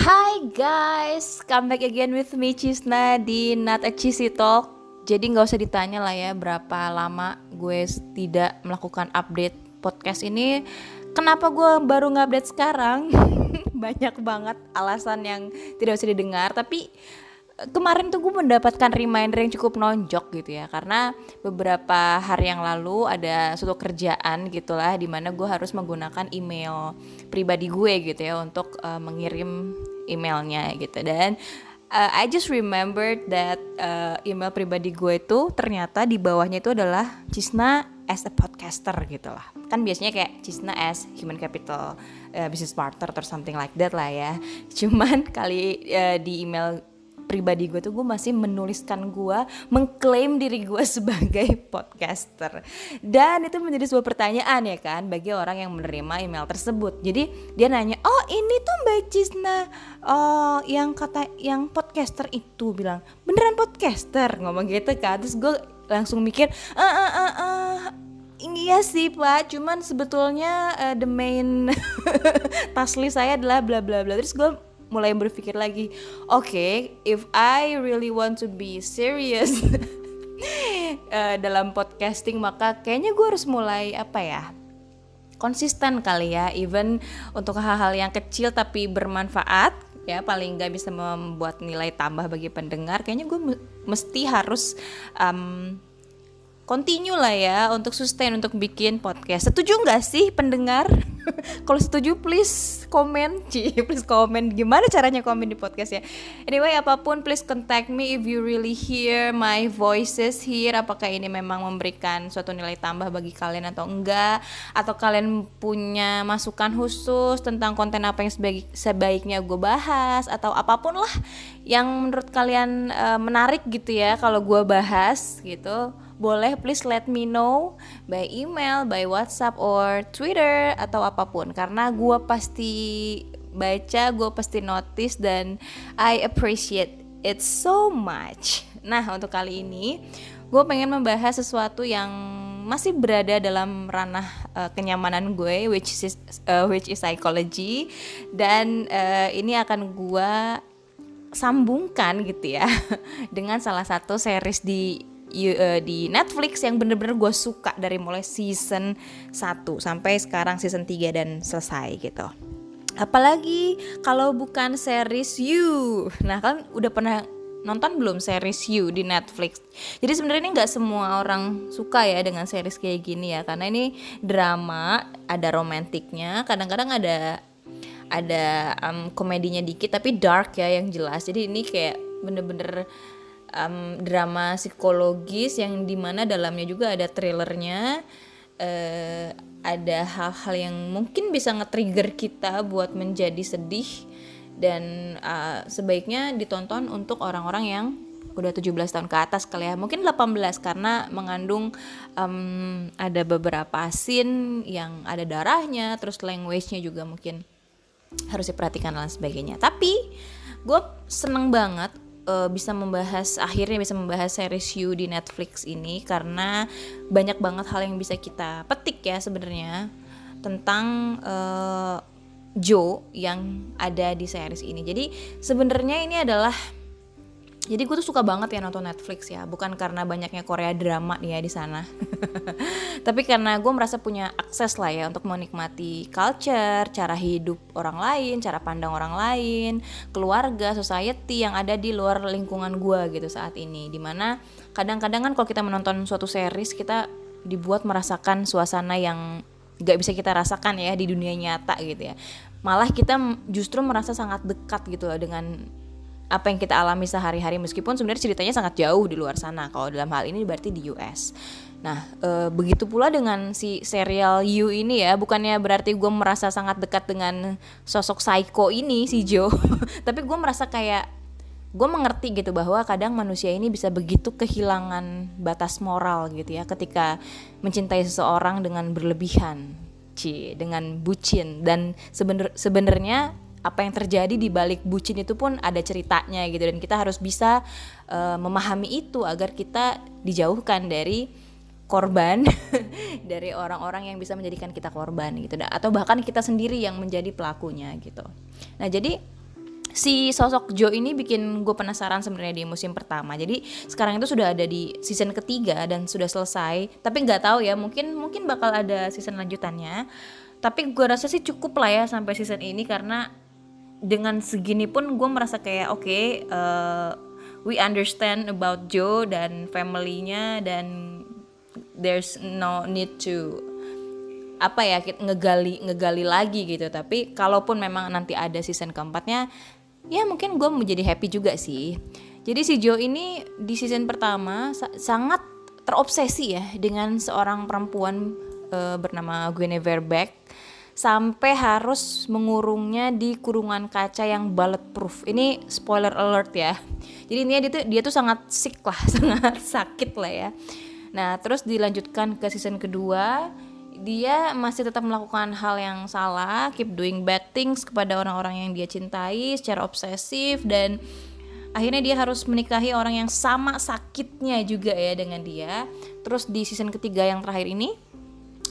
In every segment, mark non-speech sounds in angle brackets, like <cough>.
Hai guys, come back again with me Cisna di Not a Cheesy Talk. Jadi nggak usah ditanya lah ya berapa lama gue tidak melakukan update podcast ini. Kenapa gue baru nge-update sekarang? <laughs> Banyak banget alasan yang tidak usah didengar. Tapi kemarin tuh gue mendapatkan reminder yang cukup nonjok gitu ya. Karena beberapa hari yang lalu ada suatu kerjaan gitulah di mana gue harus menggunakan email pribadi gue gitu ya untuk uh, mengirim emailnya gitu. Dan uh, I just remembered that uh, email pribadi gue itu ternyata di bawahnya itu adalah Cisna as a podcaster gitu lah. Kan biasanya kayak Cisna as human capital uh, business partner or something like that lah ya. Cuman <laughs> kali uh, di email pribadi gue tuh gue masih menuliskan gue mengklaim diri gue <laughs> sebagai podcaster. Dan itu menjadi sebuah pertanyaan ya kan bagi orang yang menerima email tersebut. Jadi dia nanya oh ini tuh mbak Cisna oh yang kata yang podcaster itu bilang beneran podcaster? Ngomong gitu kan. Terus gue langsung mikir ah ah ah ah Iya sih pak, cuman sebetulnya uh, the main <laughs> tasli saya adalah bla bla bla. Terus gue mulai berpikir lagi oke okay, if I really want to be serious uh, <laughs> dalam podcasting maka kayaknya gue harus mulai apa ya konsisten kali ya even untuk hal-hal yang kecil tapi bermanfaat ya paling nggak bisa membuat nilai tambah bagi pendengar. Kayaknya gue mesti harus um, continue lah ya untuk sustain untuk bikin podcast. Setuju nggak sih pendengar? <laughs> Kalau setuju please komen, <laughs> Ci, please komen gimana caranya komen di podcast ya. Anyway, apa pun please contact me if you really hear my voices here. Apakah ini memang memberikan suatu nilai tambah bagi kalian atau enggak? Atau kalian punya masukan khusus tentang konten apa yang sebaik, sebaiknya gue bahas atau apa pun lah yang menurut kalian uh, menarik gitu ya kalau gue bahas gitu boleh please let me know by email, by WhatsApp or Twitter atau apa pun karena gue pasti baca, gue pasti notice dan I appreciate it so much. Nah untuk kali ini gue pengen membahas sesuatu yang masih berada dalam ranah uh, kenyamanan gue which is uh, which is psychology dan uh, ini akan gue sambungkan gitu ya <laughs> dengan salah satu series di uh, di Netflix yang bener-bener gue suka dari mulai season 1 sampai sekarang season 3 dan selesai gitu. Apalagi kalau bukan series You. Nah, kan udah pernah nonton belum series You di Netflix? Jadi sebenarnya ini nggak semua orang suka ya dengan series kayak gini ya, karena ini drama, ada romantiknya, kadang-kadang ada ada um, komedinya dikit tapi dark ya yang jelas. Jadi ini kayak bener-bener um, drama psikologis yang di mana dalamnya juga ada thrillernya uh, ada hal-hal yang mungkin bisa nge-trigger kita buat menjadi sedih dan uh, sebaiknya ditonton untuk orang-orang yang udah 17 tahun ke atas kali ya. Mungkin 18 karena mengandung um, ada beberapa scene yang ada darahnya terus language-nya juga mungkin harus diperhatikan dan sebagainya. Tapi gue seneng banget uh, bisa membahas akhirnya bisa membahas series You di Netflix ini karena banyak banget hal yang bisa kita petik ya sebenarnya tentang uh, Joe yang ada di series ini. Jadi sebenarnya ini adalah jadi gue tuh suka banget ya nonton Netflix ya. Bukan karena banyaknya Korea drama nih ya di sana. <laughs> Tapi karena gue merasa punya akses lah ya untuk menikmati culture cara hidup orang lain cara pandang orang lain keluarga society yang ada di luar lingkungan gue gitu saat ini. Di mana kadang-kadang kan kalau kita menonton suatu series kita dibuat merasakan suasana yang gak bisa kita rasakan ya di dunia nyata gitu ya. Malah kita justru merasa sangat dekat gitu loh dengan apa yang kita alami sehari-hari meskipun sebenarnya ceritanya sangat jauh di luar sana. Kalau dalam hal ini berarti di US nah e, begitu pula dengan si serial You ini ya. Bukannya berarti gue merasa sangat dekat dengan sosok psycho ini si Joe. <laughs> Tapi gue merasa kayak gue mengerti gitu bahwa kadang manusia ini bisa begitu kehilangan batas moral gitu ya. Ketika mencintai seseorang dengan berlebihan Ci, dengan bucin. Dan sebenarnya apa yang terjadi di balik bucin itu pun ada ceritanya gitu dan kita harus bisa uh, memahami itu agar kita dijauhkan dari korban <laughs> dari orang-orang yang bisa menjadikan kita korban gitu atau bahkan kita sendiri yang menjadi pelakunya gitu. Nah, jadi si sosok Joe ini bikin gue penasaran sebenarnya di musim pertama. Jadi sekarang itu sudah ada di season ketiga dan sudah selesai. Tapi nggak tahu ya, mungkin mungkin bakal ada season lanjutannya. Tapi gue rasa sih cukup lah ya sampai season ini karena dengan segini pun gue merasa kayak oke, okay, uh, we understand about Joe dan familynya dan there's no need to apa ya ngegali ngegali lagi gitu. Tapi kalaupun memang nanti ada season keempatnya ya mungkin gue menjadi happy juga sih. Jadi si Joe ini di season pertama sa sangat terobsesi ya dengan seorang perempuan uh, bernama Guinevere Beck sampai harus mengurungnya di kurungan kaca yang bulletproof. Ini spoiler alert ya. Jadi ini dia tuh dia tuh sangat sick lah, <laughs> sangat sakit lah ya. Nah, terus dilanjutkan ke season kedua dia masih tetap melakukan hal yang salah, keep doing bad things kepada orang-orang yang dia cintai secara obsesif dan akhirnya dia harus menikahi orang yang sama sakitnya juga ya dengan dia. Terus di season ketiga yang terakhir ini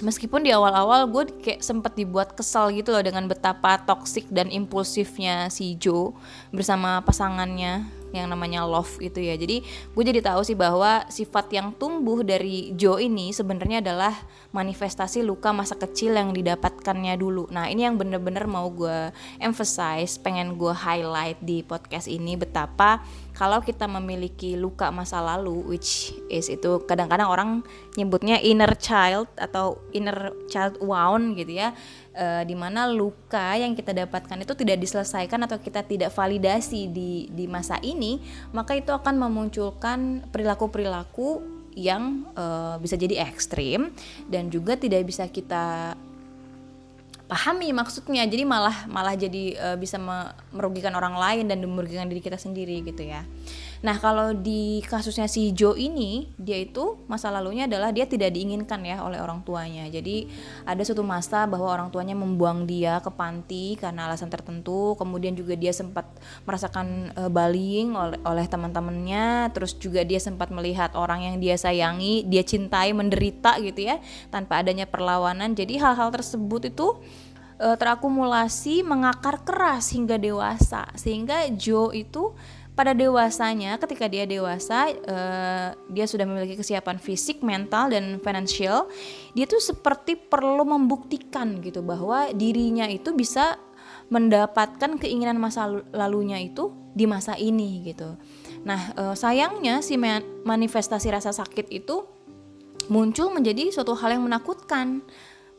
meskipun di awal-awal gue kayak sempet dibuat kesal gitu loh dengan betapa toksik dan impulsifnya si Joe bersama pasangannya yang namanya love itu ya. Jadi gue jadi tahu sih bahwa sifat yang tumbuh dari Joe ini sebenarnya adalah manifestasi luka masa kecil yang didapatkannya dulu. Nah ini yang bener-bener mau gue emphasize pengen gue highlight di podcast ini betapa kalau kita memiliki luka masa lalu which is itu kadang-kadang orang nyebutnya inner child atau inner child wound gitu ya e, di mana luka yang kita dapatkan itu tidak diselesaikan atau kita tidak validasi di di masa ini maka itu akan memunculkan perilaku-perilaku yang e, bisa jadi ekstrim dan juga tidak bisa kita pahami maksudnya. Jadi malah malah jadi uh, bisa merugikan orang lain dan merugikan diri kita sendiri gitu ya nah kalau di kasusnya si Joe ini dia itu masa lalunya adalah dia tidak diinginkan ya oleh orang tuanya. Jadi ada suatu masa bahwa orang tuanya membuang dia ke panti karena alasan tertentu. Kemudian juga dia sempat merasakan uh, bullying oleh, oleh teman-temannya. Terus juga dia sempat melihat orang yang dia sayangi dia cintai menderita gitu ya tanpa adanya perlawanan. Jadi hal-hal tersebut itu uh, terakumulasi mengakar keras hingga dewasa. Sehingga Joe itu pada dewasanya ketika dia dewasa uh, dia sudah memiliki kesiapan fisik mental dan financial dia tuh seperti perlu membuktikan gitu bahwa dirinya itu bisa mendapatkan keinginan masa lalunya itu di masa ini gitu. Nah uh, sayangnya si manifestasi rasa sakit itu muncul menjadi suatu hal yang menakutkan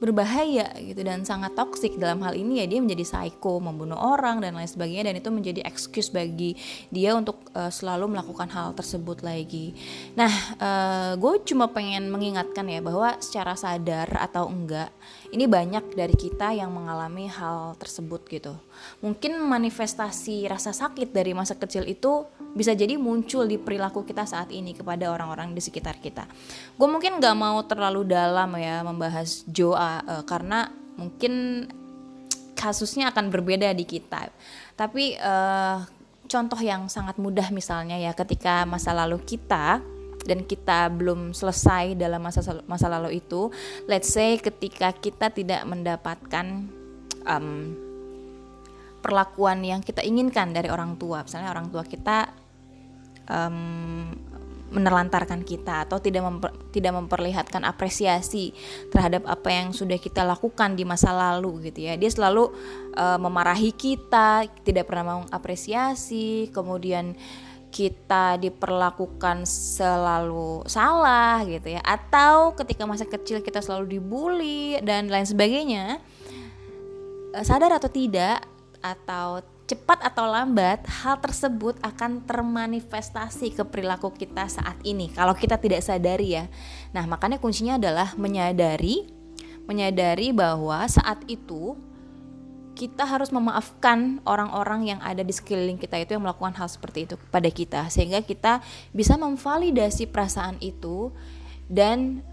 berbahaya gitu dan sangat toksik dalam hal ini ya dia menjadi psycho membunuh orang dan lain sebagainya dan itu menjadi excuse bagi dia untuk uh, selalu melakukan hal tersebut lagi nah uh, gue cuma pengen mengingatkan ya bahwa secara sadar atau enggak ini banyak dari kita yang mengalami hal tersebut gitu mungkin manifestasi rasa sakit dari masa kecil itu bisa jadi muncul di perilaku kita saat ini kepada orang-orang di sekitar kita. Gue mungkin gak mau terlalu dalam ya membahas Joa uh, karena mungkin kasusnya akan berbeda di kita. Tapi uh, contoh yang sangat mudah misalnya ya ketika masa lalu kita dan kita belum selesai dalam masa masa lalu itu, let's say ketika kita tidak mendapatkan um, perlakuan yang kita inginkan dari orang tua, misalnya orang tua kita um, menelantarkan kita atau tidak memper, tidak memperlihatkan apresiasi terhadap apa yang sudah kita lakukan di masa lalu gitu ya. Dia selalu uh, memarahi kita, tidak pernah mengapresiasi, kemudian kita diperlakukan selalu salah gitu ya atau ketika masa kecil kita selalu dibully dan lain sebagainya eh, sadar atau tidak atau cepat atau lambat hal tersebut akan termanifestasi ke perilaku kita saat ini kalau kita tidak sadari ya. Nah, makanya kuncinya adalah menyadari menyadari bahwa saat itu kita harus memaafkan orang-orang yang ada di sekeliling kita itu yang melakukan hal seperti itu pada kita sehingga kita bisa memvalidasi perasaan itu dan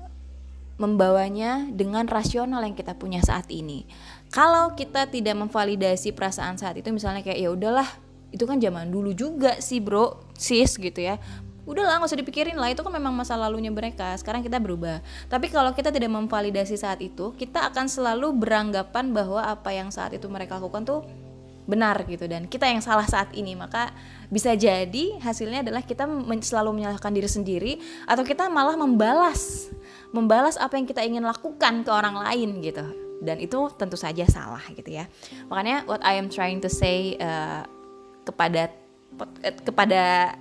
membawanya dengan rasional yang kita punya saat ini kalau kita tidak memvalidasi perasaan saat itu misalnya kayak ya udahlah itu kan zaman dulu juga sih bro sis gitu ya. Udahlah nggak usah dipikirin lah itu kan memang masa lalunya mereka sekarang kita berubah. Tapi kalau kita tidak memvalidasi saat itu kita akan selalu beranggapan bahwa apa yang saat itu mereka lakukan tuh benar gitu. Dan kita yang salah saat ini maka bisa jadi hasilnya adalah kita selalu menyalahkan diri sendiri atau kita malah membalas membalas apa yang kita ingin lakukan ke orang lain gitu dan itu tentu saja salah gitu ya. Makanya what I am trying to say uh, kepada kepada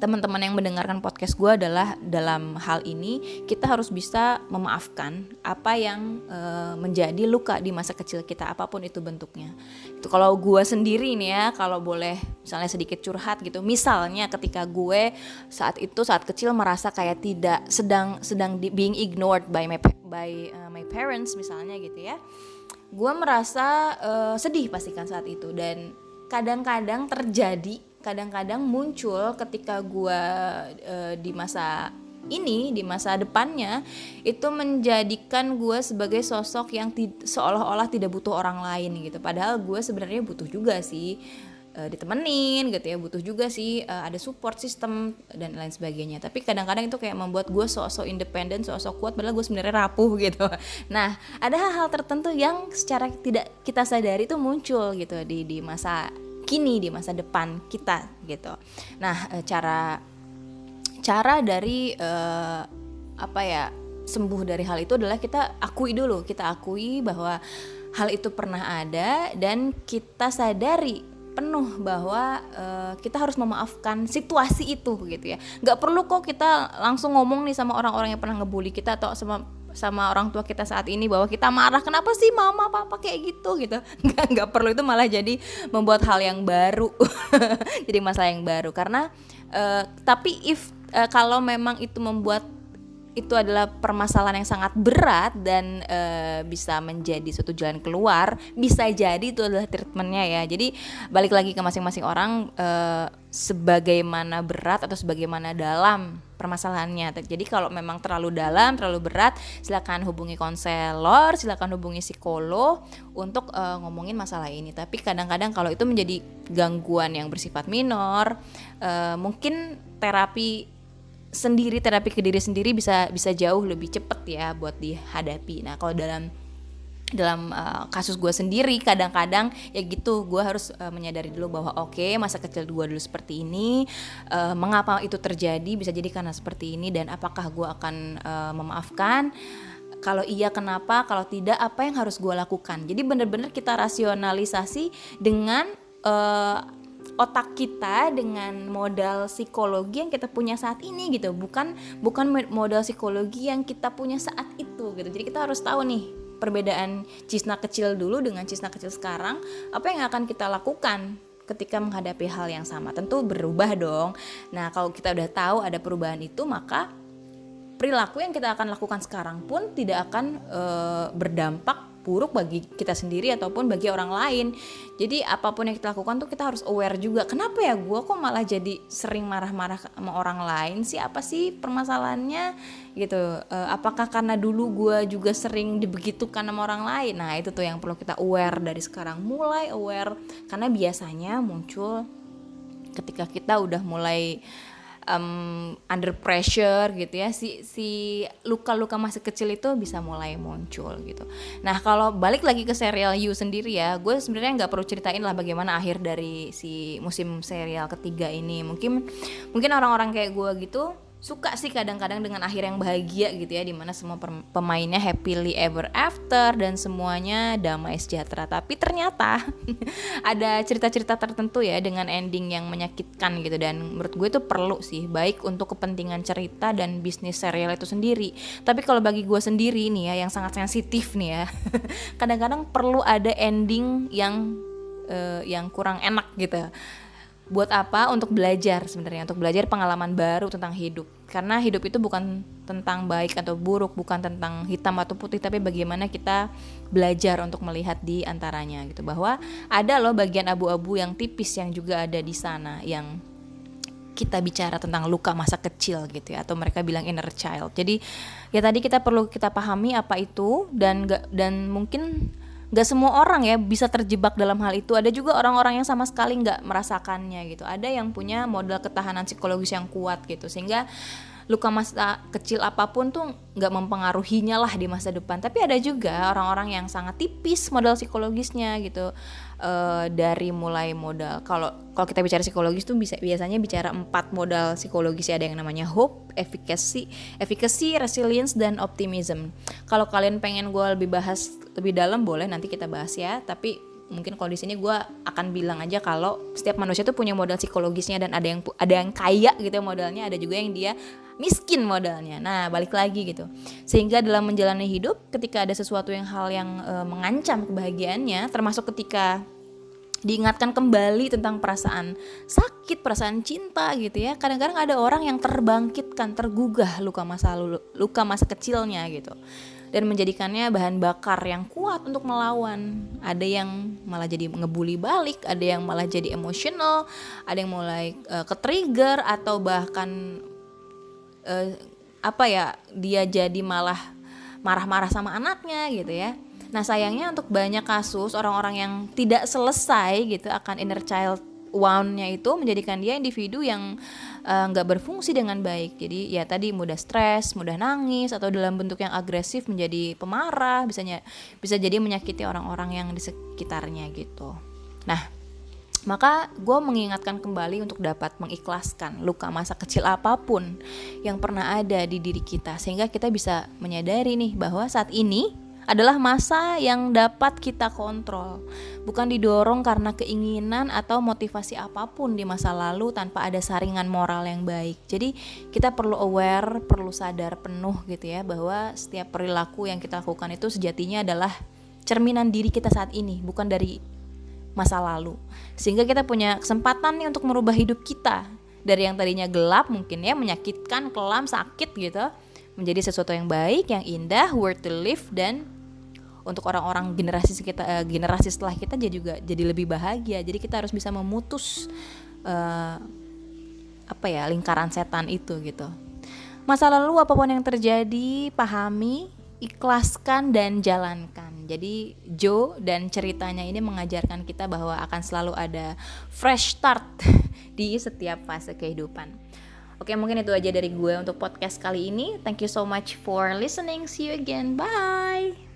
teman-teman yang mendengarkan podcast gue adalah dalam hal ini kita harus bisa memaafkan apa yang e, menjadi luka di masa kecil kita apa pun itu bentuknya. Itu kalau gue sendiri nih ya kalau boleh misalnya sedikit curhat gitu. Misalnya ketika gue saat itu saat kecil merasa kayak tidak sedang sedang di, being ignored by my by uh, my parents misalnya gitu ya. Gue merasa uh, sedih pastikan saat itu. Dan kadang-kadang terjadi kadang-kadang muncul ketika gue uh, di masa ini di masa depannya itu menjadikan gue sebagai sosok yang seolah-olah tidak butuh orang lain gitu. Padahal gue sebenarnya butuh juga sih uh, ditemenin gitu ya butuh juga sih uh, ada support system dan lain sebagainya. Tapi kadang-kadang itu kayak membuat gue sosok independen sosok kuat padahal gue sebenarnya rapuh <laughs> gitu. Nah ada hal-hal tertentu yang secara tidak kita sadari itu muncul gitu di di masa kini di masa depan kita gitu. Nah, e, cara cara dari uh, apa ya sembuh dari hal itu adalah kita akui dulu, kita akui bahwa hal itu pernah ada dan kita sadari penuh bahwa uh, kita harus memaafkan situasi itu gitu ya. Gak perlu kok kita langsung ngomong nih sama orang-orang yang pernah ngebully kita atau sama sama orang tua kita saat ini bahwa kita marah kenapa sih mama papa kayak gitu? Gitu. <laughs> Nggak nggak perlu itu malah jadi membuat hal yang baru. <laughs> Jadi masalah yang baru. Karena uh, tapi if uh, kalau memang itu membuat itu adalah permasalahan yang sangat berat dan e, bisa menjadi suatu jalan keluar. Bisa jadi itu adalah treatmentnya ya. Jadi balik lagi ke masing-masing orang e, sebagaimana berat atau sebagaimana dalam permasalahannya. Jadi kalau memang terlalu dalam terlalu berat silakan hubungi konselor silakan hubungi psikolog untuk e, ngomongin masalah ini. Tapi kadang-kadang kalau itu menjadi gangguan yang bersifat minor e, mungkin terapi sendiri terapi ke diri sendiri bisa bisa jauh lebih cepet ya buat dihadapi. Nah kalau dalam dalam uh, kasus gue sendiri kadang-kadang ya gitu gue harus uh, menyadari dulu bahwa oke okay, masa kecil gue dulu seperti ini uh, mengapa itu terjadi bisa jadi karena seperti ini dan apakah gue akan uh, memaafkan? Kalau iya kenapa? Kalau tidak apa yang harus gue lakukan? Jadi benar-benar kita rasionalisasi dengan otak kita dengan modal psikologi yang kita punya saat ini gitu. Bukan bukan modal psikologi yang kita punya saat itu gitu. Jadi kita harus tahu nih perbedaan cisna kecil dulu dengan cisna kecil sekarang apa yang akan kita lakukan ketika menghadapi hal yang sama? Tentu berubah dong. Nah kalau kita udah tahu ada perubahan itu maka perilaku yang kita akan lakukan sekarang pun tidak akan e, berdampak buruk bagi kita sendiri ataupun bagi orang lain. Jadi apa pun yang kita lakukan tuh kita harus aware juga. Kenapa ya gue kok malah jadi sering marah-marah sama orang lain sih? Apa sih permasalahannya? Gitu. Uh, apakah karena dulu gue juga sering dibegitukan sama orang lain? Nah itu tuh yang perlu kita aware. Dari sekarang mulai aware. Karena biasanya muncul ketika kita udah mulai um, under pressure gitu ya si si luka-luka masih kecil itu bisa mulai muncul gitu. Nah kalau balik lagi ke serial You sendiri ya, gue sebenarnya nggak perlu ceritain lah bagaimana akhir dari si musim serial ketiga ini. Mungkin mungkin orang-orang kayak gue gitu suka sih kadang-kadang dengan akhir yang bahagia gitu ya di mana semua pemainnya happily ever after dan semuanya damai sejahtera. Tapi ternyata <laughs> ada cerita-cerita tertentu ya dengan ending yang menyakitkan gitu. Dan menurut gue itu perlu sih baik untuk kepentingan cerita dan bisnis serial itu sendiri. Tapi kalau bagi gue sendiri nih ya yang sangat sensitif nih ya <laughs> kadang-kadang perlu ada ending yang uh, yang kurang enak gitu buat apa? Untuk belajar sebenarnya untuk belajar pengalaman baru tentang hidup. Karena hidup itu bukan tentang baik atau buruk bukan tentang hitam atau putih tapi bagaimana kita belajar untuk melihat di antaranya gitu. Bahwa ada loh bagian abu-abu yang tipis yang juga ada di sana yang kita bicara tentang luka masa kecil gitu ya atau mereka bilang inner child. Jadi ya tadi kita perlu kita pahami apa itu dan gak, dan mungkin Gak semua orang ya bisa terjebak dalam hal itu. Ada juga orang-orang yang sama sekali nggak merasakannya gitu. Ada yang punya modal ketahanan psikologis yang kuat gitu. Sehingga luka masa kecil apa pun tuh nggak mempengaruhinya lah di masa depan. Tapi ada juga orang-orang yang sangat tipis modal psikologisnya gitu uh, dari mulai modal kalau kalau kita bicara psikologis tuh bisa biasanya bicara empat modal psikologis ya ada yang namanya hope, efficacy, efficacy, resilience dan optimism. Kalau kalian pengen gue lebih bahas lebih dalam boleh nanti kita bahas ya. Tapi mungkin kalau di sini gue akan bilang aja kalau setiap manusia tuh punya modal psikologisnya dan ada yang ada yang kaya gitu ya modalnya ada juga yang dia miskin modalnya nah balik lagi gitu sehingga dalam menjalani hidup ketika ada sesuatu yang hal yang e, mengancam kebahagiaannya termasuk ketika diingatkan kembali tentang perasaan sakit, perasaan cinta gitu ya. Kadang-kadang ada orang yang terbangkitkan, tergugah luka masa lalu, luka masa kecilnya gitu dan menjadikannya bahan bakar yang kuat untuk melawan. Ada yang malah jadi ngebully balik, ada yang malah jadi emosional, ada yang mulai uh, ke-trigger atau bahkan uh, apa ya, dia jadi malah marah-marah sama anaknya gitu ya. Nah, sayangnya untuk banyak kasus orang-orang yang tidak selesai gitu akan inner child wound-nya itu menjadikan dia individu yang Eh, nggak uh, berfungsi dengan baik. Jadi ya tadi mudah stres mudah nangis atau dalam bentuk yang agresif menjadi pemarah bisanya bisa jadi menyakiti orang-orang yang di sekitarnya gitu. Nah maka gue mengingatkan kembali untuk dapat mengikhlaskan luka masa kecil apa pun yang pernah ada di diri kita sehingga kita bisa menyadari nih bahwa saat ini adalah masa yang dapat kita kontrol, bukan didorong karena keinginan atau motivasi apa pun di masa lalu tanpa ada saringan moral yang baik. Jadi, kita perlu aware, perlu sadar penuh gitu ya bahwa setiap perilaku yang kita lakukan itu sejatinya adalah cerminan diri kita saat ini, bukan dari masa lalu. Sehingga kita punya kesempatan nih untuk merubah hidup kita dari yang tadinya gelap mungkin ya menyakitkan, kelam, sakit gitu menjadi sesuatu yang baik, yang indah, worth to live dan untuk orang-orang generasi kita uh, generasi setelah kita jadi juga jadi lebih bahagia jadi kita harus bisa memutus uh, apa ya lingkaran setan itu gitu masa lalu apa pun yang terjadi pahami ikhlaskan dan jalankan jadi Joe dan ceritanya ini mengajarkan kita bahwa akan selalu ada fresh start <laughs> di setiap fase kehidupan Oke, mungkin itu aja dari gue untuk podcast kali ini. Thank you so much for listening. See you again. Bye.